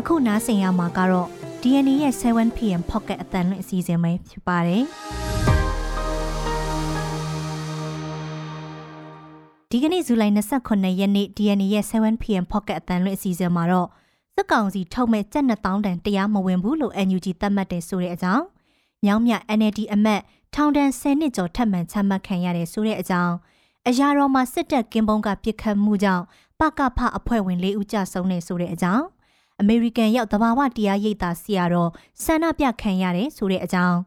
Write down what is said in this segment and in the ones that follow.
အခုနားဆင်ရမှာကတော့ DNA ရဲ့ 7pm pocket အတန်လွင့်အစီအစဉ်ပဲဖြစ်ပါတယ်ဒီကနေ့ဇူလိုင်28ရက်နေ့ DNA ရဲ့ 7pm pocket အတန်လွင့်အစီအစဉ်မှာတော့စစ်ကောင်စီထုတ်မဲ့ကြက်2000တန်တရားမဝင်ဘူးလို့ NUG သတ်မှတ်တယ်ဆိုတဲ့အကြောင်း။မြောင်းမြ NLD အမတ်ထောင်ဒဏ်10နှစ်ကျော်ထပ်မံချမှတ်ခံရတယ်ဆိုတဲ့အကြောင်းအရာတော်မှာစစ်တပ်ကင်းပုံးကပြစ်ခတ်မှုကြောင့်ပကဖအဖွဲ့ဝင်၄ဦးကြဆုံးနေဆိုတဲ့အကြောင်း အမေရိကန်ရောက်တဘာဝတရားရိပ်သာဆရာတော်ဆန္ဒပြခံရတယ်ဆိုတဲ့အကြောင်း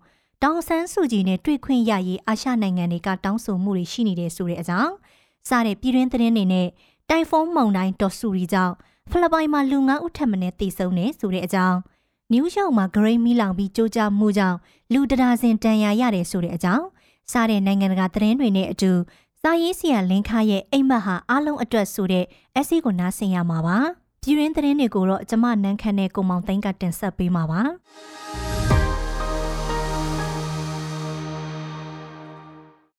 တောင်ဆန်းစုကြည်နဲ့တွေ့ခွင့်ရရေးအာရှနိုင်ငံတွေကတောင်းဆိုမှုတွေရှိနေတယ်ဆိုတဲ့အကြောင်းစတဲ့ပြည်တွင်းသတင်းတွေနဲ့တိုင်ဖုန်းမုန်တိုင်းတော်ဆူရီကြောင့်ဖိလစ်ပိုင်မှာလူငါးဦးထပ်မံတေဆုံးနေဆိုတဲ့အကြောင်းနယူးယောက်မှာဂရိမီလောင်ပြီးကြိုးကြားမှုကြောင့်လူတရာစင်တန်ရာရတယ်ဆိုတဲ့အကြောင်းစားတဲ့နိုင်ငံတကာသတင်းတွေနဲ့အတူစာရေးဆရာလင်းခါရဲ့အိမ်မက်ဟာအားလုံးအတွက်ဆိုတဲ့အစီကိုနားဆင်ရမှာပါ ပြည်ရင်းသတင်းတွေကိုတော့ကျမနန်းခမ်းနဲ့ကိုမောင်သိန်းကတင်ဆက်ပေးမှာပါ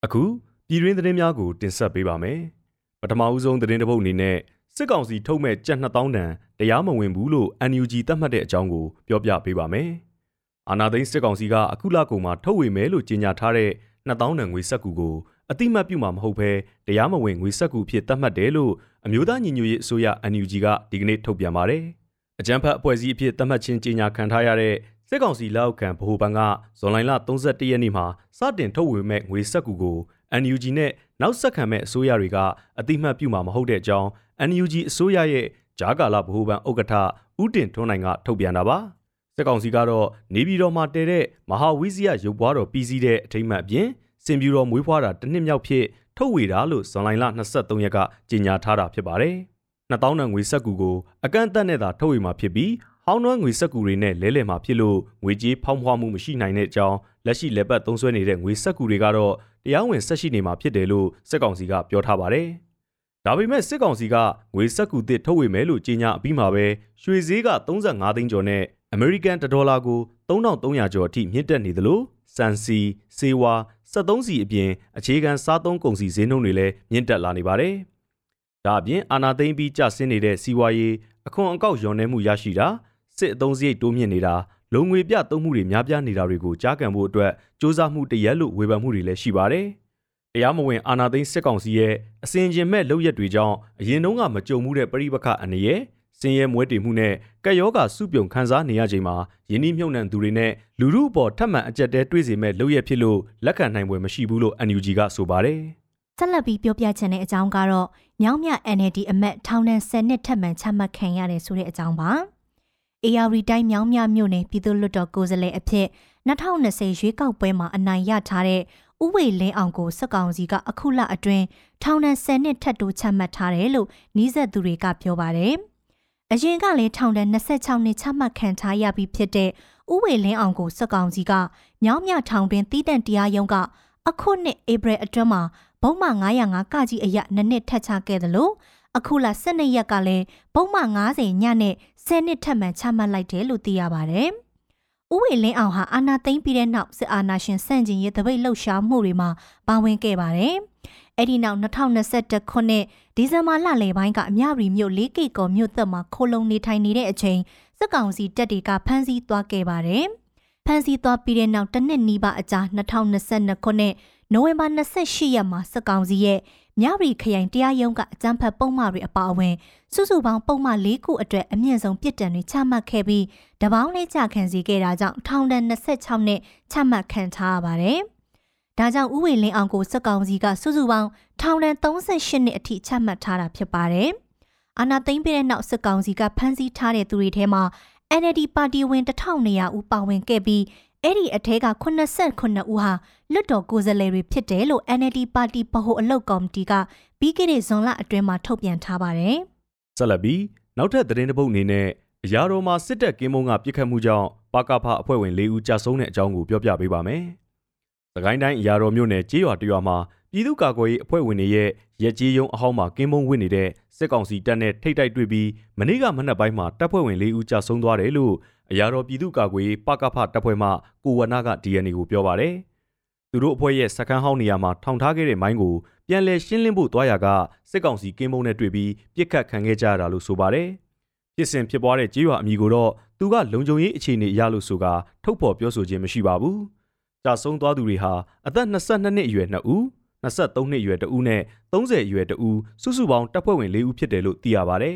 အခုပြည်ရင်းသတင်းများကိုတင်ဆက်ပေးပါမယ်ပထမဦးဆုံးသတင်းတစ်ပုဒ်အနေနဲ့စစ်ကောင်စီထုတ်မဲ့ကြက်2000တန်တရားမဝင်ဘူးလို့ NUG သတ်မှတ်တဲ့အကြောင်းကိုပြောပြပေးပါမယ်။အာနာသိန်းစစ်ကောင်စီကအခုလကုန်မှာထုတ်ဝေမယ်လို့ကြေညာထားတဲ့2000တန်ငွေစက်ကူကို အတိမတ်ပြုမှာမဟုတ်ဘဲတရားမဝင်ငွေစက်ကူဖြစ်သတ်မှတ်တယ်လို့အမျိုးသားညီညွတ်ရေးအစိုးရ NUG ကဒီကနေ့ထုတ်ပြန်ပါတယ်။အကြံဖတ်အဖွဲ့အစည်းအဖြစ်သတ်မှတ်ခြင်းကြေညာခံထားရတဲ့စစ်ကောင်စီလက်အောက်ခံဗဟိုဘဏ်ကဇွန်လ31ရက်နေ့မှာစတင်ထုတ်ဝေမဲ့ငွေစက်ကူကို NUG နဲ့နောက်ဆက်ခံမဲ့အစိုးရတွေကအတိမတ်ပြုမှာမဟုတ်တဲ့အကြောင်း NUG အစိုးရရဲ့ဂျားကာလဗဟိုဘဏ်ဥက္ကဋ္ဌဦးတင်ထွန်းနိုင်ကထုတ်ပြန်တာပါစစ်ကောင်စီကတော့နေပြည်တော်မှာတည်တဲ့မဟာဝိဇယရုပ်ပွားတော်ပြည်စည်းတဲ့အထိမ်းအမှတ်အပြင် စင်ပြူတော်မွေးဖွားတာတစ်နှစ်မြောက်ဖြစ်ထုတ်ဝေတာလို့ဇွန်လ23ရက်ကကြေညာထားတာဖြစ်ပါတယ်2000တန်ငွေစက်ကူကိုအကန့်အသတ်နဲ့သာထုတ်ဝေမှာဖြစ်ပြီးဟောင်းနွမ်းငွေစက်ကူတွေနဲ့လဲလှယ်မှာဖြစ်လို့ငွေကြေးဖောင်းဖွားမှုမရှိနိုင်တဲ့အကြောင်းလက်ရှိလက်ပတ်သုံးစွဲနေတဲ့ငွေစက်ကူတွေကတော့တရားဝင်ဆက်ရှိနေမှာဖြစ်တယ်လို့စစ်ကောင်စီကပြောထားပါတယ်။ဒါပေမဲ့စစ်ကောင်စီကငွေစက်ကူတစ်ထုတ်ဝေမယ်လို့ကြေညာအပြီးမှာပဲရွှေဈေးက35သိန်းကျော်နဲ့အမေရိကန်ဒေါ်လာကို3300ကျော်အထိမြင့်တက်နေသလို စံစီစေဝါ73စီအပြင်အခြေခံစားသုံးကုန်စည်ဈေးနှုန်းတွေလည်းမြင့်တက်လာနေပါတယ်။ဒါအပြင်အာနာသိမ့်ပြီးကျဆင်းနေတဲ့စီးပွားရေးအခွန်အကောက်လျော်နှဲမှုရရှိတာစစ်အုံစရိတ်တိုးမြင့်နေတာလုံငွေပြသုံးမှုတွေများပြားနေတာတွေကိုကြားကန်ဖို့အတွက်စ조사မှုတရက်လို့ဝေဖန်မှုတွေလည်းရှိပါတယ်။တရားမဝင်အာဏာသိမ်းစစ်ကောင်စီရဲ့အစင်ကျင်မဲ့လုပ်ရက်တွေကြောင့်အရင်တုန်းကမကြုံမှုတဲ့ပြိပခအနေရဲ့ စင်ရဲမွဲတေမှုနဲ့ကက်ယောဂါစုပြုံခန်းစားနေရချိန်မှာယင်းနှိမြုံနှံသူတွေနဲ့လူမှုအပေါ်ထပ်မံအကြက်တဲတွေးစီမဲ့လုပ်ရက်ဖြစ်လို့လက်ခံနိုင်ပွဲမရှိဘူးလို့ NUG ကဆိုပါတယ်။ဆက်လက်ပြီးပြောပြချင်တဲ့အကြောင်းကတော့ညောင်မြ NLD အမတ်ထောင်ဒဏ်10နှစ်ထပ်မံချမှတ်ခံရတယ်ဆိုတဲ့အကြောင်းပါ။ AR တိုင်းမြောင်မြမြို့နယ်ပြည်သူ့လွှတ်တော်ကိုယ်စားလှယ်အဖြစ်2020ရွေးကောက်ပွဲမှာအနိုင်ရထားတဲ့ဥဝေလင်းအောင်ကိုစက်ကောင်စီကအခုလအတွင်းထောင်ဒဏ်10နှစ်ထပ်တိုးချမှတ်ထားတယ်လို့နီးစပ်သူတွေကပြောပါတယ်။ အရင်ကလည်းထောင်ဒဏ်26နှစ်ချမှတ်ခံထားရပြီးဖြစ်တဲ့ဥဝေလင်းအောင်ကိုစက်ကောင်စီကမြောင်းမြထောင်တွင်တီးတန့်တရားရုံးကအခုနှစ်ဧပြီအတွင်းမှာဘုံမှ905ကကြီးအရနှစ်နှစ်ထပ်ချခဲ့တယ်လို့အခုလ12ရက်ကလည်းဘုံမှ90ညနဲ့10နှစ်ထပ်မံချမှတ်လိုက်တယ်လို့သိရပါတယ်။ဦးဝေလင်းအောင်ဟာအာနာသိမ့်ပြီးတဲ့နောက်စစ်အာဏာရှင်ဆန့်ကျင်ရေးတပိတ်လှုပ်ရှားမှုတွေမှာပါဝင်ခဲ့ပါတယ်။ အဲ့ဒီနောက်2021ခုနှစ်ဒီဇင်ဘာလလယ်ပိုင်းကအမြရီမြို့လေးကိကော်မြို့သက်မှာခိုလုံနေထိုင်နေတဲ့အချိန်စစ်ကောင်စီတပ်တွေကဖမ်းဆီးသွားခဲ့ပါတယ်။ဖမ်းဆီးသွားပြီးတဲ့နောက်တစ်နှစ်နီးပါးအကြာ2022ခုနှစ်နိုဝင်ဘာ28ရက်မှာစစ်ကောင်စီရဲ့မြရီခရိုင်တရားရုံးကအကြမ်းဖက်ပုံမှန်တွေအပါအဝင်စုစုပေါင်းပုံမှန်၄ခုအတွက်အမြင့်ဆုံးပြစ်ဒဏ်တွေချမှတ်ခဲ့ပြီးတပေါင်းလေးကြခံစီခဲ့တာကြောင့်ထောင်ဒဏ်26နှစ်ချမှတ်ခံထားရပါတယ်။ ဒါကြောင့်ဥဝေလင်းအောင်ကိုစက်ကောင်စီကစုစုပေါင်းထောင်ဒဏ်38နှစ်အထိချမှတ်ထားတာဖြစ်ပါတယ်။အာနာသိမ့်ပြတဲ့နောက်စက်ကောင်စီကဖမ်းဆီးထားတဲ့သူတွေထဲမှာ NLD ပါတီဝင်1200ဦးပါဝင်ခဲ့ပြီးအဲ့ဒီအထက်က89ဦးဟာလွတ်တော်ကိုယ်စားလှယ်တွေဖြစ်တယ်လို့ NLD ပါတီဗဟိုအလုပ်ကော်မတီကပြီးခဲ့တဲ့ဇွန်လအတွင်းမှာထုတ်ပြန်ထားပါတယ်။ဆက်လက်ပြီးနောက်ထပ်သတင်းတစ်ပုဒ်အနေနဲ့အရာတော်မှာစစ်တပ်ကင်းမုံကပြစ်ခတ်မှုကြောင့်ပါကဖအဖွဲ့ဝင်၄ဦးကြာဆုံးတဲ့အကြောင်းကိုပြောပြပေးပါမယ်။ သခိုင်းတိုင်းအရာတော်မြို့နယ်ကျေးရွာတရွာမှာပြည်သူ့ကာကွယ်ရေးအဖွဲ့ဝင်တွေရဲ့ရက်ကြီးယုံအဟောင်းမှာကင်းမုံဝင်နေတဲ့စစ်ကောင်စီတပ်နဲ့ထိတ်တိုက်တွေ့ပြီးမနေ့ကမနက်ပိုင်းမှာတပ်ဖွဲ့ဝင်၄ဦးကြာဆုံးသွားတယ်လို့အရာတော်ပြည်သူ့ကာကွယ်ရေးပကဖတပ်ဖွဲ့မှကိုဝနာက DNA ကိုပြောပါတယ်။သူတို့အဖွဲ့ရဲ့စခန်းဟောင်းနေရာမှာထောင်ထားခဲ့တဲ့မိုင်းကိုပြန်လည်ရှင်းလင်းဖို့သွားရာကစစ်ကောင်စီကင်းမုံနဲ့တွေ့ပြီးပြစ်ခတ်ခံခဲ့ကြရတာလို့ဆိုပါတယ်ဖြစ်စဉ်ဖြစ်ပွားတဲ့ကြေးရွာအမည်ကိုတော့သူကလုံခြုံရေးအခြေအနေအရလို့ဆိုကထုတ်ဖော်ပြောဆိုခြင်းမရှိပါဘူး။ ကြာဆုံးသွားသူတွေဟာအသက်22နှစ်အရွယ်2ဦး23နှစ်အရွယ်2ဦးနဲ့30အရွယ်2ဦးစုစုပေါင်းတပ်ဖွဲ့ဝင်4ဦးဖြစ်တယ်လို့သိရပါဗျ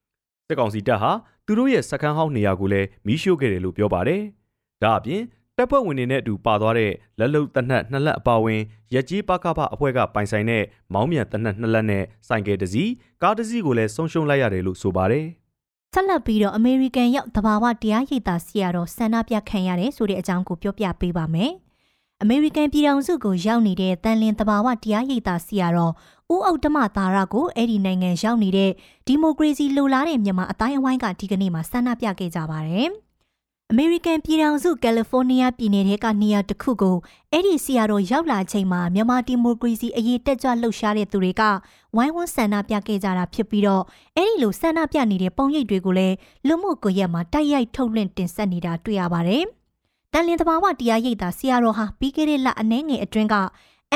။စစ်ကောင်စီတပ်ဟာသူတို့ရဲ့စခန်းဟောင်းနေရာကိုလည်းမီးရှို့ခဲ့တယ်လို့ပြောပါတယ်။ဒါအပြင်တပ်ဖွဲ့ဝင်တွေနဲ့အတူပါသွားတဲ့လက်လုံတနက်နှစ်လက်အပါဝင်ရက်ကြီးပကပအဖွဲ့ကပိုင်ဆိုင်တဲ့မောင်းမြန်တနက်နှစ်လက်နဲ့ဆိုင်ကယ်တစ်စီးကားတစ်စီးကိုလည်းဆုံးရှုံးလိုက်ရတယ်လို့ဆိုပါတယ်။ဆက်လက်ပြီးတော့အမေရိကန်ရောက်တဘာဝတရားရိပ်သာစီရတော့ဆန္ဒပြခံရတယ်ဆိုတဲ့အကြောင်းကိုပြောပြပေးပါမယ်။ အမေရိကန်ပြည်ထောင်စုကိုရောက်နေတဲ့တန်လင်းတဘာဝတရားရိပ်သာစီရတော့ဦးအုပ်ဓမ္မသာရကိုအဲ့ဒီနိုင်ငံရောက်နေတဲ့ဒီမိုကရေစီလိုလားတဲ့မြန်မာအတိုင်းအဝိုင်းကဒီကနေ့မှဆန္ဒပြခဲ့ကြပါတယ်။အမေရိကန်ပြည်ထောင်စုကယ်လီဖိုးနီးယားပြည်နယ်ထဲကနေရာတစ်ခုကိုအဲ့ဒီဆီယာတော်ရောက်လာချိန်မှာမြန်မာဒီမိုကရေစီအရေးတက်ကြွလှုပ်ရှားတဲ့သူတွေကဝိုင်းဝန်းဆန္ဒပြခဲ့ကြတာဖြစ်ပြီးတော့အဲ့ဒီလိုဆန္ဒပြနေတဲ့ပုံရိပ်တွေကိုလည်းလူမှုကွန်ရက်မှာတိုက်ရိုက်ထုတ်လွှင့်တင်ဆက်နေတာတွေ့ရပါတယ်။ တန်လင်းတဘာဝတရားရိပ်သာဆီယာတော်ဟာပြီးခဲ့တဲ့လအနည်းငယ်အတွင်းက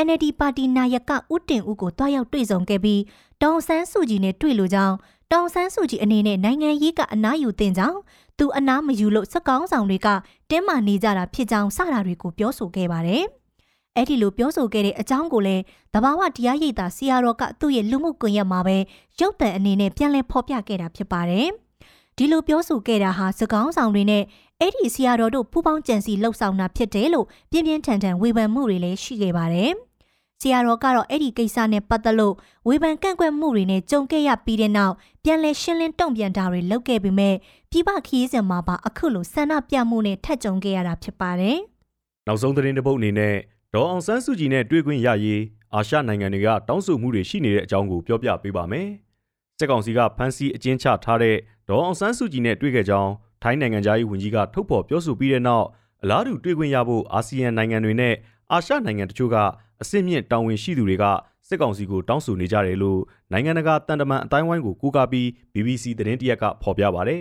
NLD ပါတီနာယကဦးတင်ဦးကိုတွားရောက်တွေ့ဆုံခဲ့ပြီးတောင်ဆန်းစုကြည်နဲ့တွေ့လိုကြောင်းတောင်ဆန်းစုကြည်အနေနဲ့နိုင်ငံရေးကအနားယူတင်ကြောင်းသူအနားမယူလို့စက်ကောင်းဆောင်တွေကတင်းမာနေကြတာဖြစ်ကြောင်းစတာတွေကိုပြောဆိုခဲ့ပါတယ်။အဲ့ဒီလိုပြောဆိုခဲ့တဲ့အကြောင်းကိုလည်းတဘာဝတရားရိပ်သာဆီယာရောကသူ့ရဲ့လူမှုကွန်ရက်မှာပဲရုပ်သံအနေနဲ့ပြန်လည်ဖော်ပြခဲ့တာဖြစ်ပါတယ်။ဒီလိုပြောဆိုခဲ့တာဟာစကောင်းဆောင်တွေနဲ့ အဲ့ဒီဆီယာတော်တို့ပူးပေါင်းကြံစီလှုပ်ဆောင်တာဖြစ်တယ်လို့ပြင်းပြင်းထန်ထန်ဝေဖန်မှုတွေလည်းရှိခဲ့ပါတယ်။ဆရာတော်ကတော့အဲ့ဒီကိစ္စနဲ့ပတ်သက်လို့ဝေဖန်ကန့်ကွက်မှုတွေနဲ့ကြုံခဲ့ရပြီးတဲ့နောက်ပြန်လည်ရှင်းလင်းတုံ့ပြန်တာတွေလုပ်ခဲ့ပေမဲ့ပြပခီးစဉ်မှာပါအခုလိုဆန္ဒပြမှုနဲ့ထက်ကြုံခဲ့ရတာဖြစ်ပါတယ်။နောက်ဆုံးသတင်းတစ်ပုဒ်အနေနဲ့ဒေါ်အောင်ဆန်းစုကြည်နဲ့တွေ့ခွင့်ရရေးအာရှနိုင်ငံတွေကတောင်းဆိုမှုတွေရှိနေတဲ့အကြောင်းကိုပြောပြပေးပါမယ်။စစ်ကောင်စီကဖမ်းဆီးအကျဉ်းချထားတဲ့ဒေါ်အောင်ဆန်းစုကြည်နဲ့တွေ့ခဲ့ကြောင်း ထိုင်းနိုင်ငံသားရေးဝန်ကြီးကထုတ်ဖော်ပြောဆိုပြီးတဲ့နောက်အလားတူတွေ့ခွင့်ရဖို့အာဆီယံနိုင်ငံတွေနဲ့အာရှနိုင်ငံတချို့ကအစစ်မြင့်တာဝန်ရှိသူတွေကစစ်ကောင်စီကိုတောင်းဆိုနေကြတယ်လို့နိုင်ငံတကာတန်တမန်အတိုင်းဝိုင်းကိုကူးကားပြီး BBC သတင်းတရက်ကဖော်ပြပါဗျ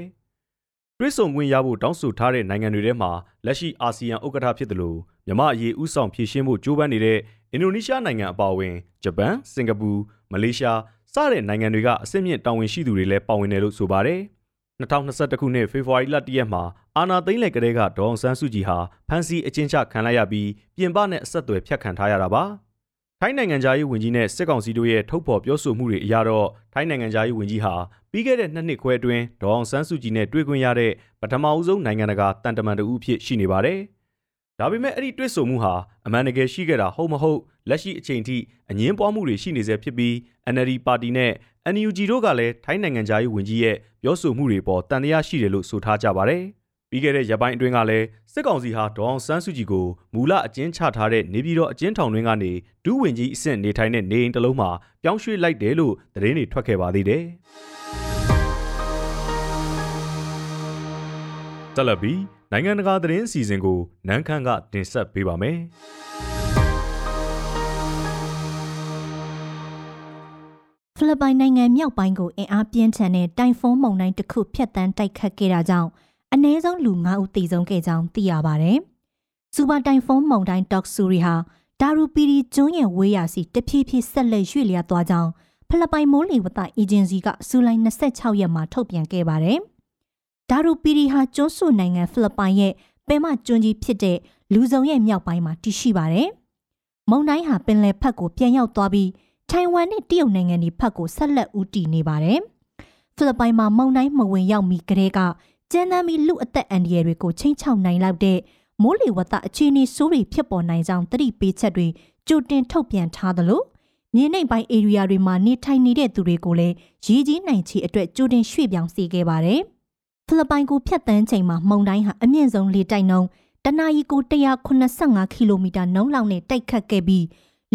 ။တွဲဆုံခွင့်ရဖို့တောင်းဆိုထားတဲ့နိုင်ငံတွေထဲမှာလက်ရှိအာဆီယံဥက္ကဋ္ဌဖြစ်တယ်လို့မြမအရေးဥဆောင်ဖြည့်ရှင်းဖို့ကြိုးပမ်းနေတဲ့အင်ဒိုနီးရှားနိုင်ငံအပါအဝင်ဂျပန်၊စင်ကာပူ၊မလေးရှားစတဲ့နိုင်ငံတွေကအစစ်မြင့်တာဝန်ရှိသူတွေလည်းပါဝင်တယ်လို့ဆိုပါတယ်။ 2021ခုနှစ်ဖေဖော်ဝါရီလ1ရက်မှာအာနာသိန်းလက်ကလေးကဒေါအောင်ဆန်းစုကြည်ဟာဖမ်းဆီးအကျဉ်းချခံလိုက်ရပြီးပြင်ပနဲ့အဆက်အသွယ်ဖြတ်ခံထားရတာပါ။ထိုင်းနိုင်ငံသားရေးဝန်ကြီးနဲ့စစ်ကောင်စီတို့ရဲ့ထုတ်ဖော်ပြောဆိုမှုတွေအရတော့ထိုင်းနိုင်ငံသားရေးဝန်ကြီးဟာပြီးခဲ့တဲ့နှစ်နှစ်ခွဲအတွင်းဒေါအောင်ဆန်းစုကြည်နဲ့တွေ့ခွင့်ရတဲ့ပထမအဦးဆုံးနိုင်ငံတကာတန်တမန်တဦးဖြစ်ရှိနေပါတယ်။ဒါပေမဲ့အဲ့ဒီတွေ့ဆုံမှုဟာအမှန်တကယ်ရှိခဲ့တာဟုတ်မဟုတ်လက်ရှိအချိန်ထိအငင်းပွားမှုတွေရှိနေဆဲဖြစ်ပြီး NLD ပါတီနဲ့ NUG တို့ကလည်းထိုင်းနိုင်ငံသားရေးဝန်ကြီးရဲ့ပြောဆိုမှုတွေပေါ်တန်တရားရှိတယ်လို့ဆိုထားကြပါတယ်။ပြီးခဲ့တဲ့ရက်ပိုင်းအတွင်းကလည်းစစ်ကောင်စီဟာဒေါအောင်ဆန်းစုကြည်ကိုမူလအကျဉ်းချထားတဲ့နေပြည်တော်အကျဉ်းထောင်တွင်းကနေဒုဝန်ကြီးအဆင့်နေထိုင်တဲ့နေအိမ်တစ်လုံးမှာပြောင်းရွှေ့လိုက်တယ်လို့သတင်းတွေထွက်ခဲ့ပါသေးတယ်။တက်လက်ပြီးနိုင်ငံတကာသတင်းအစီအစဉ်ကိုနန်းခမ်းကတင်ဆက်ပေးပါမယ်။ လစ်ပိုင်နိုင်ငံမြောက်ပိုင်းကိုအင်အားပြင်းထန်တဲ့တိုင်ဖုန်းမုန်တိုင်းတစ်ခုဖျက်ဆီးတိုက်ခတ်ခဲ့တာကြောင့်အနည်းဆုံးလူ9ဦးသေဆုံးခဲ့ကြောင်းသိရပါဗျ။စူပါတိုင်ဖုန်းမုန်တိုင်းဒေါက်ဆူရီဟာဒါရူပီရီကျွန်းရဲ့ဝေးရာစီတဖြည်းဖြည်းဆက်လက်ရွေ့လျားသွားကြောင်းဖိလစ်ပိုင်မိုးလေဝသအေဂျင်စီကဇူလိုင်26ရက်မှာထုတ်ပြန်ခဲ့ပါတယ်။ဒါရူပီရီဟာကျွန်းစုနိုင်ငံဖိလစ်ပိုင်ရဲ့ပင်မကျွန်းကြီးဖြစ်တဲ့လူစုံရဲ့မြောက်ပိုင်းမှာတည်ရှိပါတယ်။မုန်တိုင်းဟာပင်လယ်ဖက်ကိုပြန်ရောက်သွားပြီး ထိုင်ဝမ်နဲ့တရုတ်နိုင်ငံတွေဖက်ကိုဆက်လက်ဦးတည်နေပါတယ်။ဖိလစ်ပိုင်မှာမုန်တိုင်းမဝင်ရောက်မီကတည်းကကျန်းမ်းပြီးလူအသက်အန္တရာယ်တွေကိုချိန်ချောက်နိုင်လောက်တဲ့မိုးလေဝသအခြေအနေဆိုးတွေဖြစ်ပေါ်နိုင်ကြောင်းသတိပေးချက်တွေကြိုတင်ထုတ်ပြန်ထားသလိုမြေနိမ့်ပိုင်း area တွေမှာနေထိုင်နေတဲ့သူတွေကိုလည်းရည်ကြီးနိုင်ချေအတွက်ကြိုတင်ရွှေ့ပြောင်းစေခဲ့ပါတယ်။ဖိလစ်ပိုင်ကိုဖျက်ဆီးချိန်မှာမုန်တိုင်းဟာအမြင့်ဆုံးလေတိုက်နှုန်းတနအီကို185ကီလိုမီတာနှုန်းလောက်နဲ့တိုက်ခတ်ခဲ့ပြီး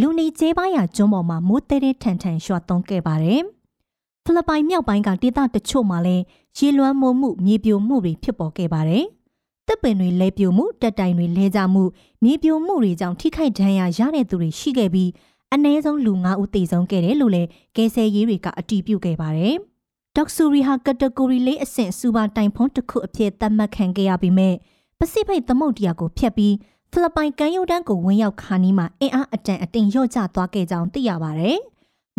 လူနေကျေးပါးရာကျွန်းပေါ်မှာမိုးတဲတဲထန်ထန်ရွှာသွန်းခဲ့ပါတယ်။ဖိလစ်ပိုင်မြောက်ပိုင်းကဒေသတချို့မှာလည်းရေလွှမ်းမိုးမှုမြေပြိုမှုတွေဖြစ်ပေါ်ခဲ့ပါတယ်။တပ်ပင်တွေလဲပြိုမှုတက်တိုင်တွေလဲကျမှုမြေပြိုမှုတွေကြောင့်ထိခိုက်ဒဏ်ရာရတဲ့သူတွေရှိခဲ့ပြီးအနည်းဆုံးလူ9ဦးသေဆုံးခဲ့တယ်လို့လည်းကယ်ဆယ်ရေးတွေကအတည်ပြုခဲ့ပါတယ်။ဒေါက်ဆူရီဟာကတဂိုရီလေးအဆင့်စူပါတိုင်ဖုန်းတစ်ခုအဖြစ်သတ်မှတ်ခံခဲ့ရပြီးမြဲပစိဖိတ်သမုဒ္ဒရာကိုဖျက်ပြီး ဖိလစ်ပိုင်ကမ်းရိုးတန်းကိုဝင်ရောက်ခါနီးမှာအင်အားအတန်အတင်လျော့ကျသွားခဲ့ကြောင်းသိရပါဗျ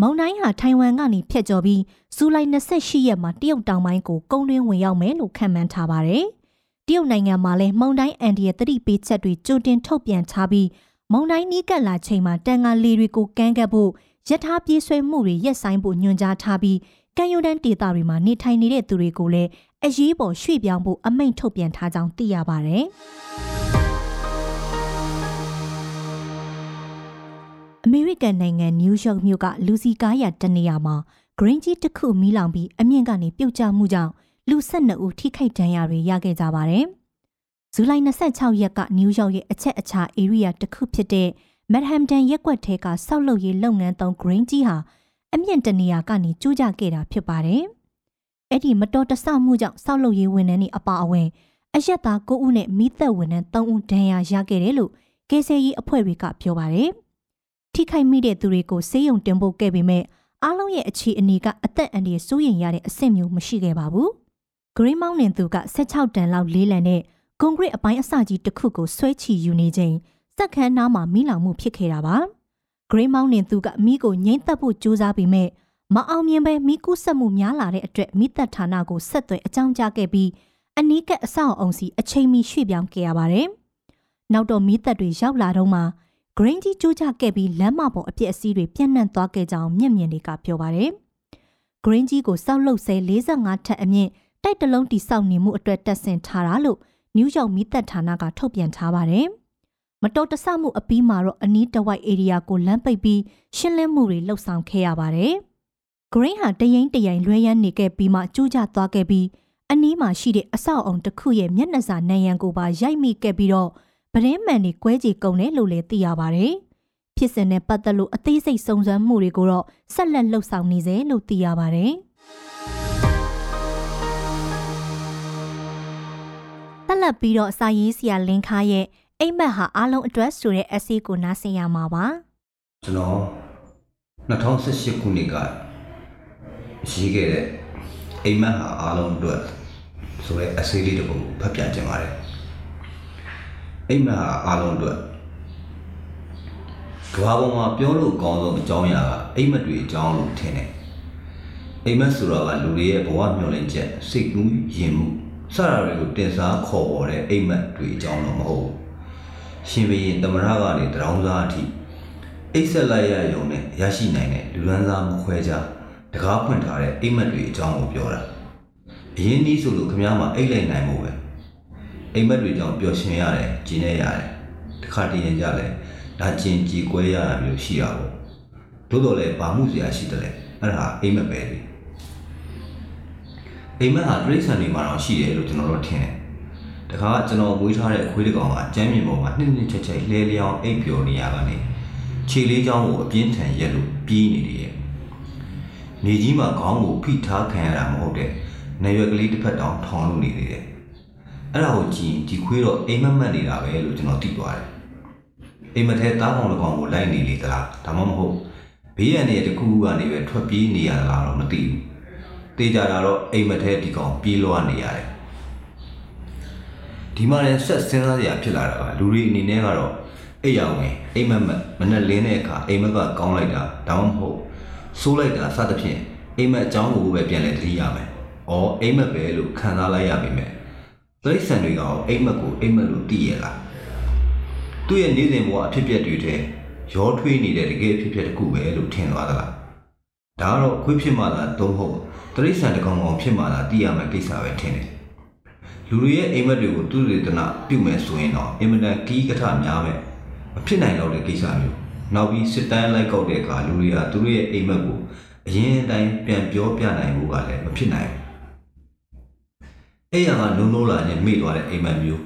မုန်တိုင်းဟာထိုင်ဝမ်ကနေဖြတ်ကျော်ပြီးဇူလိုင်28ရက်မှာတရုတ်တောင်ပိုင်းကိုကုန်းတွင်းဝင်ရောက်မယ်လို့ခန့်မှန်းထားပါတယ်။တရုတ်နိုင်ငံမှာလည်းမုန်တိုင်းအန်ဒီရဲ့တတိပေးချက်တွေကြိုတင်ထုတ်ပြန်ထားပြီးမုန်တိုင်းနီးကပ်လာချိန်မှာတန်ငါလေတွေကိုကမ်းကပ်ဖို့ရထားပြေးဆွဲမှုတွေရက်ဆိုင်ဖို့ညွှန်ကြားထားပြီးကံယူတန်းဒေသတွေမှာနေထိုင်နေတဲ့သူတွေကိုလည်းအရေးပေါ်ရွှေ့ပြောင်းဖို့အမိန့်ထုတ်ပြန်ထားကြောင်းသိရပါတယ်။ အမေရိကန်နိုင်ငံနယူးယောက်မြို့ကလူစီကားရတနေရာမှာဂရင်းကြီးတစ်ခုမီးလောင်ပြီးအမြင့်ကနေပြုတ်ကျမှုကြောင့်လူ12ဦးထိခိုက်ဒဏ်ရာတွေရခဲ့ကြပါတယ်။ဇူလိုင်26ရက်ကနယူးယောက်ရဲ့အချက်အခြာ area တစ်ခုဖြစ်တဲ့မက်ဟမ်တန်ရက်ကွက်ထဲကဆောက်လုပ်ရေးလုပ်ငန်းသုံးဂရင်းကြီးဟာအမြင့်တနေရာကနေကျိုးကျခဲ့တာဖြစ်ပါတယ်။အဲ့ဒီမတော်တဆမှုကြောင့်ဆောက်လုပ်ရေးဝန်ထမ်းတွေအပါအဝင်အရက်သား9ဦးနဲ့မိသက်ဝန်ထမ်း3ဦးဒဏ်ရာရခဲ့တယ်လို့ကေဆေးကြီးအဖွဲ့တွေကပြောပါတယ်။ ထိခိုက်မိတဲ့သူတွေကိုဆေးရုံတင်ပို့ခဲ့ပေမဲ့အားလုံးရဲ့အခြေအနေကအသက်အန္တရာယ်စိုးရိမ်ရတဲ့အဆင့်မျိုးမရှိခဲ့ပါဘူး။ Green Mountain သူက16တန်လောက်လေးလံတဲ့ကွန်ကရစ်အပိုင်းအစကြီးတစ်ခုကိုဆွဲချီယူနေချိန်စက်ခန်းနားမှာမိလောင်မှုဖြစ်ခဲ့တာပါ။ Green Mountain သူကမိကိုငိမ့်သက်ဖို့ကြိုးစားပေမဲ့မအောင်မြင်ပဲမိကူးဆက်မှုများလာတဲ့အတွက်မိသက်ဌာနကိုဆက်သွယ်အကြောင်းကြားခဲ့ပြီးအနီးကပ်အဆောက်အုံစီအချိန်မီရွှေ့ပြောင်းခဲ့ရပါတယ်။နောက်တော့မိသက်တွေရောက်လာတော့မှ grain ကြီးကျိုးကျခဲ့ပြီးလမ်းမပေါ်အပြစ်အစည်းတွေပြန့်နှံ့သွားခဲ့ကြောင်းမျက်မြင်တွေကပြောပါတယ်။ grain ကြီးကိုစောက်လုပ်ဆဲ45ထပ်အမြင့်တိုက်တလုံးတိစောက်နေမှုအတွက်တက်ဆင်ထားတာလို့နယူးယောက်မိသက်ဌာနကထုတ်ပြန်ထားပါတယ်။မတော်တဆမှုအပြီးမှာတော့အနီးတဝိုက် area ကိုလမ်းပိတ်ပြီးရှင်းလင်းမှုတွေလှုပ်ဆောင်ခဲ့ရပါတယ်။ grain ဟာတရင်တရင်လွှဲရမ်းနေခဲ့ပြီးမှကျိုးကျသွားခဲ့ပြီးအနီးမှာရှိတဲ့အဆောက်အုံတစ်ခုရဲ့မျက်နှာစာနံရံကိုပါရိုက်မိခဲ့ပြီးတော့ ပရင်းမှန်တွေကွဲကြေကုန်တယ်လို့လည်းသိရပါတယ်။ဖြစ်စဉ်နဲ့ပတ်သက်လို့အသေးစိတ်စုံစမ်းမှုတွေကိုတော့ဆက်လက်လှုပ်ဆောင်နေစေလို့သိရပါတယ်။တက်လက်ပြီးတော့စာရေးဆရာလင်းခါရဲ့အိမ်မက်ဟာအားလုံးအတွက်ဆိုတဲ့ essay ကိုနားဆင်ရမှာပါ။ကျွန်တော်2018ခုနှစ်ကရေးခဲ့တဲ့အိမ်မက်ဟာအားလုံးအတွက်ဆိုတဲ့ essay လေးတစ်ပုဒ်ဖတ်ပြချင်ပါတယ် အိမ်မက်ဟာအားလုံးအတွက်ကဘာပေါ်မှာပြောလို့ကောင်းဆုံးအကြောင်းအရာကအိမ်မက်တွေအကြောင်းလို့ထင်တယ်အိမ်မက်ဆိုတာကလူတွေရဲ့ဘဝမျှော်လင့်ချက်စိတ်ကူးယဉ်မှုစတာတွေကိုတင်စားခေါ်ပေါ်တဲ့အိမ်မက်တွေအကြောင်းတော့မဟုတ်ဘူးရှင်ဘရင်တမရကနေတရောင်းစားအထိအိတ်ဆက်လိုက်ရယုံနဲ့ရရှိနိုင်တဲ့လူရန်စားမခွဲကြတကားဖွင့်ထားတဲ့အိမ်မက်တွေအကြောင်းကိုပြောတာအရင်နည်းဆိုလို့ခမားမှာအိတ်လိုက်နိုင်မှုပဲ အိမ်မက်တွေကြောင့်ပျော်ရွှင်ရတယ်ကျင်းနေရတယ်တခါတည်းရင်ကြလဲဒါကျင်ကြည်ကွဲရတာမျိုးရှိတာပေါ့သို့တော်လည်းဘာမှုစရာရှိတယ်လဲအဲ့ဒါအိမ်မက်ပဲလေအိမ်မက်ဟာတိရစ္ဆာန်တွေမှာတော့ရှိတယ်လို့ကျွန်တော်တို့ထင်တယ်တခါကျွန်တော်မွေးထားတဲ့အခွေးတစ်ကောင်ကကျမ်းမြေပေါ်မှာနှစ်နှစ်ချက်ချက်လဲလျောင်းအိပ်ပျော်နေရကနေခြေလေးချောင်းကိုအပြင်းထန်ရက်လို့ပြေးနေတယ်ရဲ့နေကြီးမှာခေါင်းကိုဖိထားခံရတာမဟုတ်တဲ့နေရွက်ကလေးတစ်ဖက်တောင်ထောင်လို့နေသေးတယ် အဲ့ဒါကိုကြည့်ဒီခွေးတော့အိမ်မက်မက်နေတာပဲလို့ကျွန်တော်သိသွားတယ်အိမ်မထဲတားကောင်တစ်ကောင်ကိုလိုက်နေလေသလားဒါမှမဟုတ်ဘေးရန်နေတခုခုကနေပဲထွက်ပြေးနေရတာလားတော့မသိဘူးတေးကြတာတော့အိမ်မထဲဒီကောင်ပြေးလွှားနေရတယ်ဒီမှာလည်းဆက်စဉ်းစားစရာဖြစ်လာတာကလူတွေအနေနဲ့ကတော့အိပ်ရဝင်အိမ်မက်မက်မနဲ့လင်းတဲ့အခါအိမ်မက်ကကောင်းလိုက်တာဒါမှမဟုတ်ဆိုးလိုက်တာစသဖြင့်အိမ်မက်အကြောင်းကိုပဲပြန်လဲသတိရမယ်။အော်အိမ်မက်ပဲလို့ခံစားလိုက်ရပြီမဲ့ တိရစ္ဆာန်တွေကအိမ်မက်ကိုအိမ်မက်လို့သိရလားသူ့ရဲ့နေစဉ်ဘဝအဖြစ်အပျက်တွေထဲရောထွေးနေတဲ့တကယ်အဖြစ်အပျက်တစ်ခုပဲလို့ထင်သွားသလားဒါကတော့ခွေးဖြစ်မှသာသုံးဖို့တိရစ္ဆာန်တကောင်ကောင်ဖြစ်မှသာသိရမယ့်ကိစ္စပဲထင်တယ်လူတွေရဲ့အိမ်မက်တွေကိုသူတွေတနာပြုမယ်ဆိုရင်တော့အင်မတန်ကီးကထများမယ်မဖြစ်နိုင်တော့တဲ့ကိစ္စမျိုးနောက်ပြီးစစ်တမ်းလိုက်ကောက်တဲ့အခါလူတွေကသူတို့ရဲ့အိမ်မက်ကိုအရင်အတိုင်းပြန်ပြောပြနိုင်ဖို့ကလည်းမဖြစ်နိုင်ဘူး အဲ့ရကနုံနိုးလာနဲ့မေ့သွားတဲ့အိမ်မက်မျိုး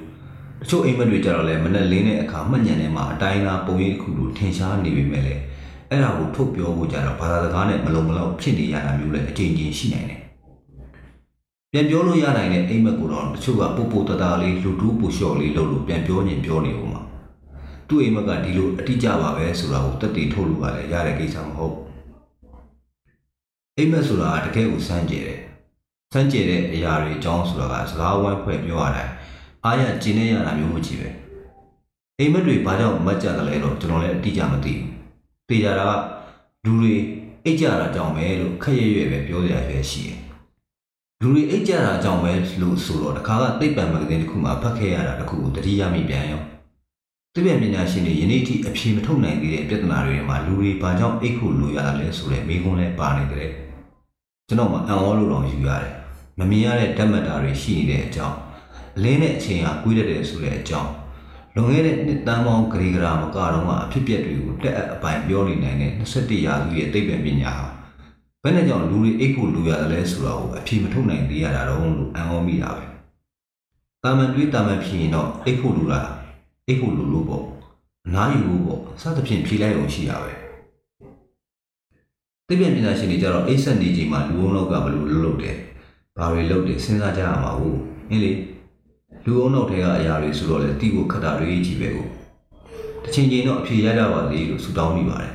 တချို့အိမ်မက်တွေကြတော့လဲမနဲ့လင်းတဲ့အခါမှတ်ညံထဲမှာအတိုင်းသားပုံရိပ်တစ်ခုလိုထင်ရှားနေပေမဲ့လည်းအဲ့ဒါကိုထုတ်ပြောဖို့ကြတော့ဘာသာစကားနဲ့မလုံမလောက်ဖြစ်နေရတာမျိုးလည်းအချိန်ချင်းရှိနိုင်တယ်ပြန်ပြောလို့ရနိုင်တဲ့အိမ်မက်ကိုတော့တချို့ကပို့ပို့တတာလေးလူတူးပူလျှော့လေးလုပ်လို့ပြန်ပြောရင်ပြောနေဦးမှာသူ့အိမ်မက်ကဒီလိုအတိအကျပါပဲဆိုတာကိုတက်တည်ထုတ်လို့ပါလေရတဲ့ကိစ္စမဟုတ်အိမ်မက်ဆိုတာတကယ်ကိုစမ်းကြဲတယ် စမ်းကြဲတဲ့အရာတွေအကြောင်းဆိုတာကစကားဝိုင်းဖွဲ့ပြောရတိုင်းအားရကျင်းနေရတာမျိုးမကြည့်ပဲအိမ်မက်တွေဘာကြောင့်မတ်ကြတယ်လဲတော့ကျွန်တော်လည်းအတိအကျမသိဘူးသိကြတာကလူတွေအိတ်ကြတာကြောင့်ပဲလို့ခက်ရရွယ်ပဲပြောကြရပဲရှိတယ်လူတွေအိတ်ကြတာကြောင့်ပဲလို့ဆိုတော့တခါကသိပ္ပံမဂ္ဂဇင်းတစ်ခုမှာဖတ်ခဲ့ရတာတစ်ခုကိုတတိယမိပြန်ရောသိပ္ပံပညာရှင်တွေယနေ့ထိအဖြေမထုတ်နိုင်သေးတဲ့ပြဿနာတွေမှာလူတွေဘာကြောင့်အိတ်ဖို့လိုရတာလဲဆိုတဲ့မိကွန်းလဲပါနေတယ်ကျွန်တော်မှအံ့ဩလို့တော့ယူရတယ် မမြင်ရတဲ့ဓာတ်မတာတွေရှိနေတဲ့အကြောင်းအလင်းနဲ့အချိန်ဟာကွေးတတ်တယ်ဆိုတဲ့အကြောင်းလွန်ခဲ့တဲ့နှစ်တန်းပေါင်းဂရီဂရာမကတော့မှအဖြစ်ပြက်တွေကိုတက်အပ်အပိုင်ပြောနေနိုင်တဲ့21ရာစုရဲ့သိပ္ပံပညာဟာဘယ်နဲ့ကြောင့်လူတွေအိတ်ဖို့လိုရတယ်လဲဆိုတာကိုအဖြေမထုတ်နိုင်သေးရတာတော့လို့အံ့ဩမိတာပဲတာမန်တွေးတာမန်ဖြစ်ရင်တော့အိတ်ဖို့လိုတာအိတ်ဖို့လိုလို့ပေါ့အနားယူဖို့ပေါ့စသဖြင့်ဖြေလိုက်အောင်ရှိရပဲသိပ္ပံပညာရှင်တွေကြတော့အိတ်ဆက်နေချိန်မှာလူအုံလောက်ကဘယ်လိုလုပ်လုပ်တယ် ဘာတွေလုပ်တယ်စဉ်းစားကြရမှာဟုတ်အင်းလေလူအုံနောက်ထဲကအရာတွေဆိုတော့လေတီးဖို့ခက်တာတွေကြီးပဲကိုတစ်ချိန်ချိန်တော့အဖြေရကြပါစေလို့ဆုတောင်းမိပါတယ်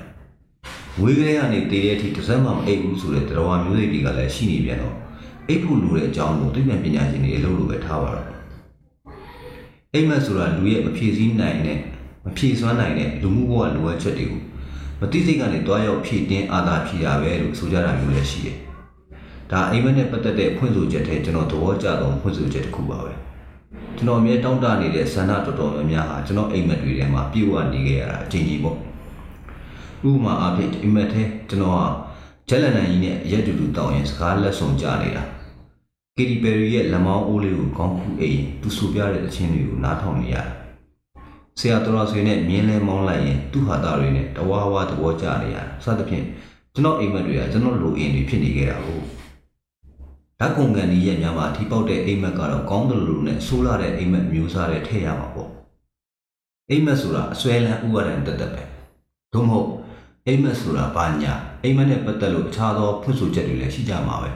ဝေးကလေးကနေတည်တဲ့အထိတစ်စက်မှမအိပ်ဘူးဆိုတဲ့တရားမျိုးစိတ်တွေကလည်းရှိနေပြန်တော့အိပ်ဖို့လိုတဲ့အကြောင်းကိုသိပ္ပံပညာရှင်တွေအလုပ်လိုပဲထားပါတော့အိမ်မက်ဆိုတာလူရဲ့မဖြည့်ဆည်းနိုင်တဲ့မဖြည့်စွမ်းနိုင်တဲ့လူမှုဘဝလိုအပ်ချက်တွေကိုမသိစိတ်ကနေတွားရောက်ဖြည့်တင်းအာသာဖြည့်ရပဲလို့ဆိုကြတာမျိုးလည်းရှိတယ်။ ဒါအိမ်မက်နဲ့ပတ်သက်တဲ့ဖွင့်ဆိုချက်ထဲကျွန်တော်သဘောကျသောဖွင့်ဆိုချက်တစ်ခုပါပဲ။ကျွန်တော်အမြဲတောင်းတနေတဲ့ဆန္ဒတော်တော်များများဟာကျွန်တော်အိမ်မက်တွေထဲမှာပြည့်ဝနေခဲ့ရတာအချိန်ကြီးပေါ့။ဥပမာအားဖြင့်အိမ်မက်ထဲကျွန်တော်ဟာဂျက်လန်နန်ကြီးနဲ့ရက်တူတူတောင်းရင်စကားလက်ဆောင်ကြနေတာ။ကီတီပယ်ရီရဲ့လက်မောင်းအိုးလေးကိုကောင်းခုအိမ်သူဆိုပြတဲ့အချင်းတွေကိုနားထောင်နေရတယ်။ဆရာတော်ဆွေနဲ့မြင်းလဲမောင်းလိုက်ရင်သူ့ဟာသားတွေနဲ့တဝါဝါသဘောကျနေရတာစသဖြင့်ကျွန်တော်အိမ်မက်တွေကကျွန်တော်လိုအင်တွေဖြစ်နေခဲ့တာကို ဓာတ်ကုန်ကန်ကြီးရဲ့ညမှာထိပေါက်တဲ့အိမ်မက်ကတော့ကောင်းတယ်လို့နဲ့ဆိုးလာတဲ့အိမ်မက်မျိုးစားတဲ့ထည့်ရမှာပေါ့အိမ်မက်ဆိုတာအစွဲလန်းဥပါဒံတက်တက်ပဲသို့မဟုတ်အိမ်မက်ဆိုတာဘာညာအိမ်မက်နဲ့ပတ်သက်လို့အခြားသောဖွင့်ဆိုချက်တွေလည်းရှိကြမှာပဲ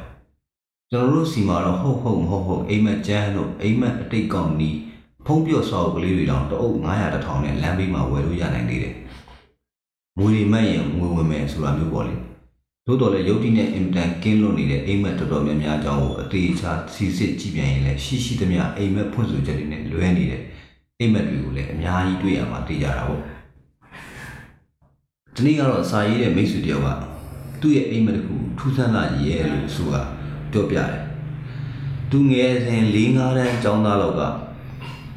ကျွန်တော်တို့စီမှာတော့ဟုတ်ဟုတ်မဟုတ်ဟုတ်အိမ်မက်ကျန်းလို့အိမ်မက်အတိတ်ကောင်နီးဖုံးပြော့ဆောက်ကလေးတွေတောင်တအုပ်900တထောင်နဲ့လမ်းဘေးမှာဝယ်လို့ရနိုင်သေးတယ်။ငွေတွေမဲ့ရင်ငွေဝင်မယ်ဆိုတာမျိုးပေါ့လေ။ သို့တော်လည်းရုပ်တိနဲ့အင်တန်ကင်းလွတ်နေတဲ့အိမ်မက်တော်တော်များများအကြောင်းကိုအသေးချာစီစစ်ကြည့်ပြန်ရင်လည်းရှိရှိသမျှအိမ်မက်ဖွင့်ဆိုချက်တွေနဲ့လွဲနေတဲ့အိမ်မက်တွေကိုလည်းအများကြီးတွေ့ရမှာသိကြတာပေါ့။ဒီနေ့ကတော့စာရေးတဲ့မိတ်ဆွေတယောက်ကသူ့ရဲ့အိမ်မက်တစ်ခုထူးဆန်းလာရဲ့လို့ဆိုတာပြောပြတယ်။သူငယ်စဉ်၄၅တန်းကျောင်းသားလောက်က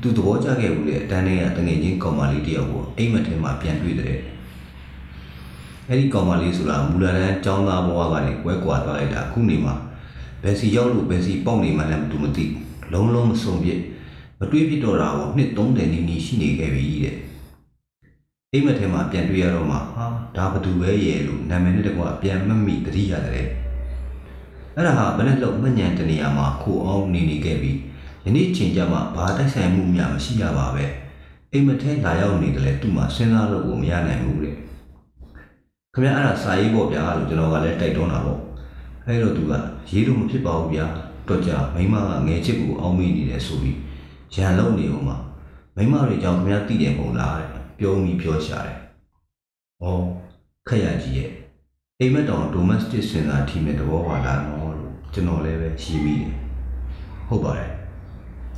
သူသဘောကျခဲ့ဘူးလေအတန်းထဲကတငယ်ချင်းကောင်မလေးတယောက်ကိုအိမ်မက်ထဲမှာပြန်တွေ့တဲ့ အဲ့ဒီကောင်မလေးဆိုတာမူလာတန်းចောင်းသားဘဝကနေကွဲကွာသွားလိုက်တာအခုနေမှာဘယ်စီရောက်လို့ဘယ်စီပေါက်နေမှလည်းမသူမသိလုံးလုံးမစုံပြစ်မတွေးပြတော့တာကိုနှစ်30နီးနီးရှိနေခဲ့ပြီတဲ့အိမ်မက်ထဲမှာပြန်တွေ့ရတော့မှဟာဒါဘသူပဲရဲ့လို့နာမည်နဲ့တကွပြန်မမိတတိရတယ်အဲ့ဒါဟာဘယ်နဲ့လို့မညံတနေရာမှာခိုအောင်နေနေခဲ့ပြီးယနေ့ချိန်ကြမှာဘာတိုက်ဆိုင်မှုများမရှိရပါပဲအိမ်မထဲလာရောက်နေတယ်လေသူ့မှာစဉ်းစားလို့ကိုမရနိုင်ဘူးတဲ့ ခင်ဗျာအဲ့ဒါစာရေးပေါ့ဗျာလို့ကျွန်တော်ကလည်းတိုက်တွန်းတာပေါ့အဲ့တော့သူကရေးလို့မဖြစ်ပါဘူးဗျာတော့ကြမိမကငယ်ချစ်ကိုအောင်းမေးနေတယ်ဆိုပြီးရန်လုံးနေအောင်မှာမိမတွေကြောင့်ခင်ဗျာသိတယ်မဟုတ်လားတဲ့ပြောပြီးပြောရှာတယ်ဩခက်ရကြီးရဲ့အိမ်မက်တောင် domestic စဉ်းစားထီမဲ့တဘောပါလားနော်လို့ကျွန်တော်လည်းပဲရှင်းမိတယ်ဟုတ်ပါတယ်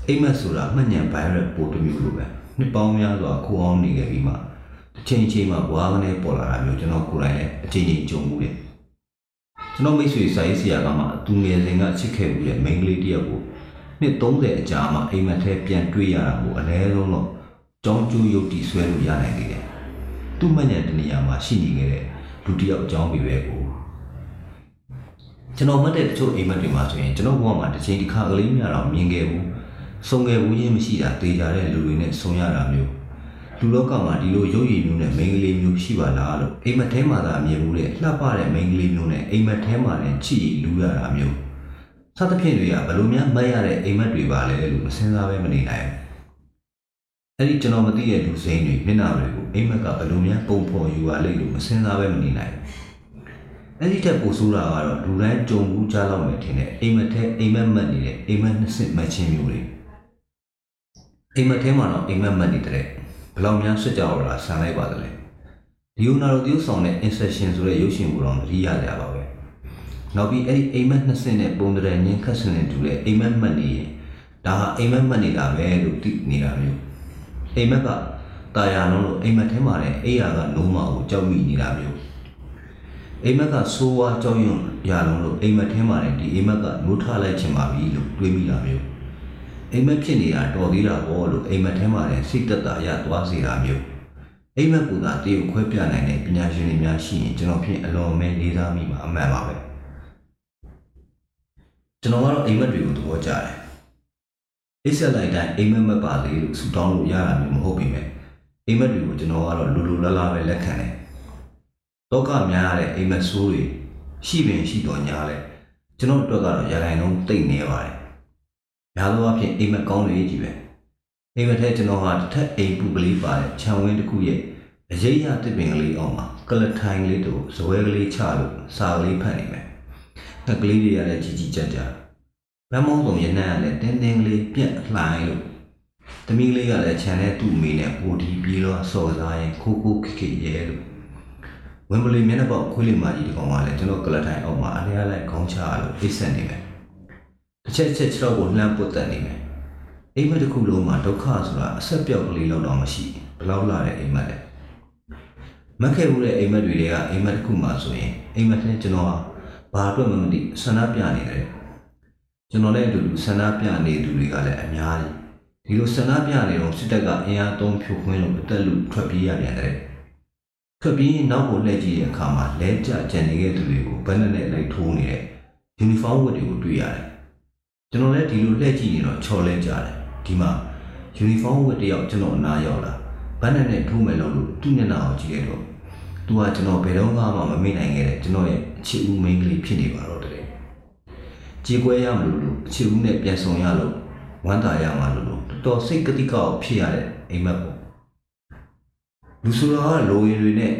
အိမ်မက်ဆိုတာမှတ်ညံ virus ပိုတစ်မျိုးလိုပဲနှစ်ပေါင်းများစွာခိုးအောင်နေခဲ့ပြီးမှ တစ်ချိန်ချိန်မှာဘွားကနေပေါ်လာတာမျိုးကျွန်တော်ကိုယ်တိုင်လည်းအချိန်ချင်းကြုံမှုတယ်ကျွန်တော်မိတ်ဆွေစာရေးဆရာကမှသူငယ်စဉ်ကချစ်ခဲ့မှုရဲ့မိန်းကလေးတယောက်ကိုနှစ်30အကြာမှအိမ်မက်ထဲပြန်တွေ့ရတာကိုအနည်းဆုံးတော့ကြောင်းကျိုးရုပ်တည်ဆွဲလို့ရနိုင်သေးတယ်သူ့မှတ်ညံတနေရာမှာရှိနေခဲ့တဲ့လူတယောက်အကြောင်းပဲပဲကိုကျွန်တော်မှတ်တဲ့တချို့အိမ်မက်တွေမှာဆိုရင်ကျွန်တော်ဘဝမှာတစ်ချိန်တစ်ခါကလေးများတော့မြင်ခဲ့ဘူးဆုံငယ်ဘူးချင်းမရှိတာတေးကြတဲ့လူတွေနဲ့ဆုံရတာမျိုး လူလောကမှာဒီလိုရုပ်ရည်မျိုးနဲ့မိန်းကလေးမျိုးရှိပါလားလို့အိမ်မက်ထဲမှာသာအမြင်မှုတဲ့လှပတဲ့မိန်းကလေးမျိုးနဲ့အိမ်မက်ထဲမှာလည်းချစ်ရည်လူရတာမျိုးစသဖြင့်တွေကဘယ်လိုများမတ်ရတဲ့အိမ်မက်တွေပါလဲလို့မစင်စားပဲမနေနိုင်ဘူးအဲ့ဒီကျွန်တော်မသိတဲ့လူစိမ်းတွေမျက်နှာတွေကိုအိမ်မက်ကဘယ်လိုများပုံဖော်ယူရလိမ့်လို့မစင်စားပဲမနေနိုင်ဘူးအဲ့ဒီတက်ပိုဆိုးတာကတော့လူတိုင်းကြုံဘူးကြားလောက်နေထင်တယ်အိမ်မက်ထဲအိမ်မက်မက်နေတဲ့အိမ်မက်နှစ်စစ်မတ်ချင်းမျိုးတွေအိမ်မက်ထဲမှာတော့အိမ်မက်မက်နေတဲ့ ဘလောက်များဆွတ်ကြော်လာဆန်လိုက်ပါသလဲဒီယိုနာရိုတရုပ်ဆောင်တဲ့ insertion ဆိုတဲ့ရုပ်ရှင်ကိုတော့သတိရကြပါပဲနောက်ပြီးအဲ့ဒီအိမ်မက်နှစ်စင်းနဲ့ပုံတရညင်းခတ်စင်နဲ့တူတဲ့အိမ်မက်မှတ်နေရင်ဒါဟာအိမ်မက်မှတ်နေတာပဲလို့သိနေတာမျိုးအိမ်မက်ကတာယာလုံးလို့အိမ်မက်ထဲမှာလည်းအိယာကနိုးမအောင်ကြောက်မိနေတာမျိုးအိမ်မက်ကဆိုးဝါးကြောင်းရွံ့ရလုံးလို့အိမ်မက်ထဲမှာလည်းဒီအိမ်မက်ကနိုးထလိုက်ချင်ပါပြီလို့တွေးမိတာမျိုး အိမ်မက်ဖြစ်နေတာတော်သေးတာပေါ့လို့အိမ်မက်ထဲမှာလည်းစိတ်သက်သာရသွားစေတာမျိုးအိမ်မက်ကသာတရုပ်ခွဲပြနိုင်တဲ့ပညာရှင်တွေများရှိရင်ကျွန်တော်ဖြင့်အလွန်မဲလေးစားမိမှာအမှန်ပါပဲကျွန်တော်ကတော့အိမ်မက်တွေကိုသဘောကျတယ်အိတ်ဆက်လိုက်တိုင်းအိမ်မက်မက်ပါလေလို့ဆူတောင်းလို့ရတာမျိုးမဟုတ်ပေမဲ့အိမ်မက်တွေကိုကျွန်တော်ကတော့လူလူလားလားပဲလက်ခံတယ်တော့ကများရတဲ့အိမ်မက်ဆိုးတွေရှိပင်ရှိတော်ညာလဲကျွန်တော်တို့ကတော့ရတိုင်းလုံးတိတ်နေပါတယ် များသောအားဖြင့်အိမ်မက်ကောင်းတွေကြီးပဲအိမ်မက်ထဲကျွန်တော်ဟာတစ်ထက်အိမ်ပူကလေးပါတဲ့ခြံဝင်းတစ်ခုရဲ့အရေးရတစ်ပင်ကလေးအောင်မှာကလထိုင်လေးတို့ဇပွဲကလေးချလို့စာကလေးဖတ်နေမယ်ငှက်ကလေးတွေကလည်းကြီးကြီးကြပ်ကြပ်ဗမ်းမောင်းစုံရနံ့ကလည်းတင်းတင်းကလေးပြက်လှိုင်းလို့သမီးလေးကလည်းခြံထဲသူ့မိနဲ့ပိုဒီပြီးတော့စော်စားရင်ခိုးခိုးခက်ခက်ရဲလို့ဝင်းပလီမျက်နှာပေါက်ခွေးလေးမကြီးတကောင်ကလည်းကျွန်တော်ကလထိုင်အောင်မှာအလျားလိုက်ခေါင်းချလို့အိတ်ဆက်နေမယ် တစ်ချက်ချက်ခြေတော့ကိုလှမ်းပုတ်တက်နေမယ်အိမ်မက်တစ်ခုလုံးမှာဒုက္ခဆိုတာအဆက်ပြောက်ကလေးလောက်တော့မရှိဘယ်လောက်လာတဲ့အိမ်မက်လဲမက်ခဲ့ဘူးတဲ့အိမ်မက်တွေတွေကအိမ်မက်တစ်ခုမှဆိုရင်အိမ်မက်နဲ့ကျွန်တော်ဟာဘာအတွက်မှမသိဆန္ဒပြနေတယ်ကျွန်တော်လည်းအတူတူဆန္ဒပြနေသူတွေကလည်းအများကြီးဒီလိုဆန္ဒပြနေတော့စစ်တပ်ကအင်အားသုံးဖြိုခွင်းလို့အသက်လူထွက်ပြေးရပြန်တယ်ထွက်ပြေးရင်နောက်ကိုလှည့်ကြည့်တဲ့အခါမှာလဲကျကြံနေခဲ့သူတွေကိုဘယ်နဲ့နဲ့လိုက်ထိုးနေတဲ့ယူနီဖောင်းဝတ်တွေကိုတွေ့ရတယ် ကျွန်တော်လည်းဒီလိုလှည့်ကြည့်နေတော့ချော်လဲကြတယ်ဒီမှာယူနီဖောင်းဝတ်တယောက်ကျွန်တော်အနားရောက်လာဘယ်နဲ့နဲ့ထိုးမယ်လို့သူ့မျက်နှာကိုကြည့်ရတော့သူကကျွန်တော်ဘယ်တော့မှမမေ့နိုင်ခဲ့တဲ့ကျွန်တော်ရဲ့အချစ်ဦးမိန်းကလေးဖြစ်နေပါတော့တယ်ကြေကွဲရမလို့လို့အချစ်ဦးနဲ့ပြန်ဆောင်ရလို့ဝမ်းသာရမှာလို့လို့တော်တော်စိတ်ကတိကောက်ဖြစ်ရတဲ့အိမ်မက်ပေါ့လူဆိုတာကလိုရင်တွေနဲ့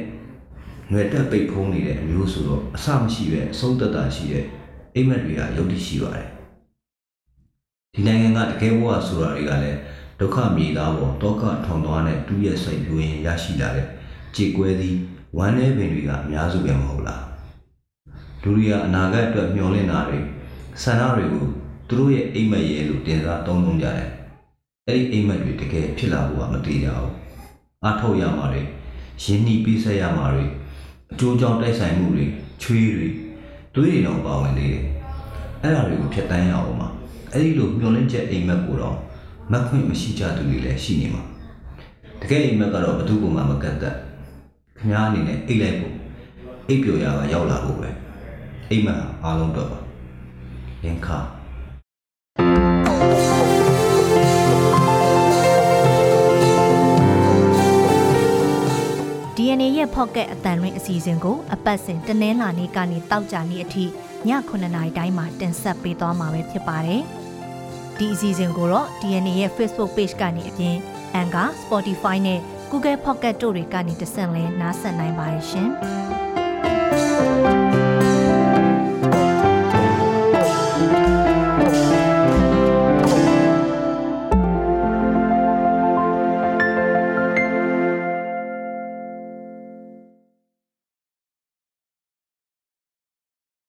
ငွေတက်ပိတ်ဖုံးနေတဲ့အမျိုးဆိုတော့အဆမရှိပဲအဆုံးသက်တာရှိတဲ့အိမ်မက်တွေကယုတ်တိရှိပါတယ် ဒီနိုင်ငံကတကယ်ဘဝဆိုတာတွေကလည်းဒုက္ခမြေသားပေါ်တောကထောင်သွားတဲ့တူရဲ့စိတ်ပြိုးရင်ရရှိလာတဲ့ကြေကွဲသည်ဝမ်းနေပင်တွေကအများစုပဲမဟုတ်လားလူတွေကအနာဂတ်အတွက်မျှော်လင့်တာတွေဆန္ဒတွေကိုသူတို့ရဲ့အိမ်မက်ရဲ့လို့တင်စားသုံးလုံးကြတယ်အဲ့ဒီအိမ်မက်တွေတကယ်ဖြစ်လာဖို့ကမတည်ကြဘူးအထောက်ရမှာတွေရင်းနှီးပေးဆက်ရမှာတွေအကျိုးကြောင့်တိုက်ဆိုင်မှုတွေချွေးတွေတွေးတွေတော့ပါဝင်သေးတယ်အဲ့ဒါတွေကိုဖျက်တမ်းရအောင်ပါ အဲ့ဒီလိုမျောလင့်ချက်အိမ်မက်ကိုတော့မက်ခွင့်မရှိကြသူတွေလည်းရှိနေမှာတကယ်အိမ်မက်ကတော့ဘယ်သူမှမကတ်တတ်ခင်ဗျားအနေနဲ့အိတ်လိုက်ဖို့အိတ်ပျော်ရကရောက်လာဖို့ပဲအိမ်မက်ဟာအားလုံးတော့ပါရင်ခါ DNA ရဲ့ Pocket အတန်ရင်းအစီအစဉ်ကိုအပတ်စဉ်တနင်္လာနေ့ကနေတောက်ကြနေ့အထိည9:00နာရီတိုင်းမှာတင်ဆက်ပေးသွားမှာပဲဖြစ်ပါတယ်။ ဒီအစီအစဉ်ကိုတော့ DNA ရဲ့ Facebook Page ကနေအပြင် Anchor, Spotify နဲ့ Google Pocket တို့တွေကနေတဆင့်လဲနားဆင်နိုင်ပါတယ်ရှင်။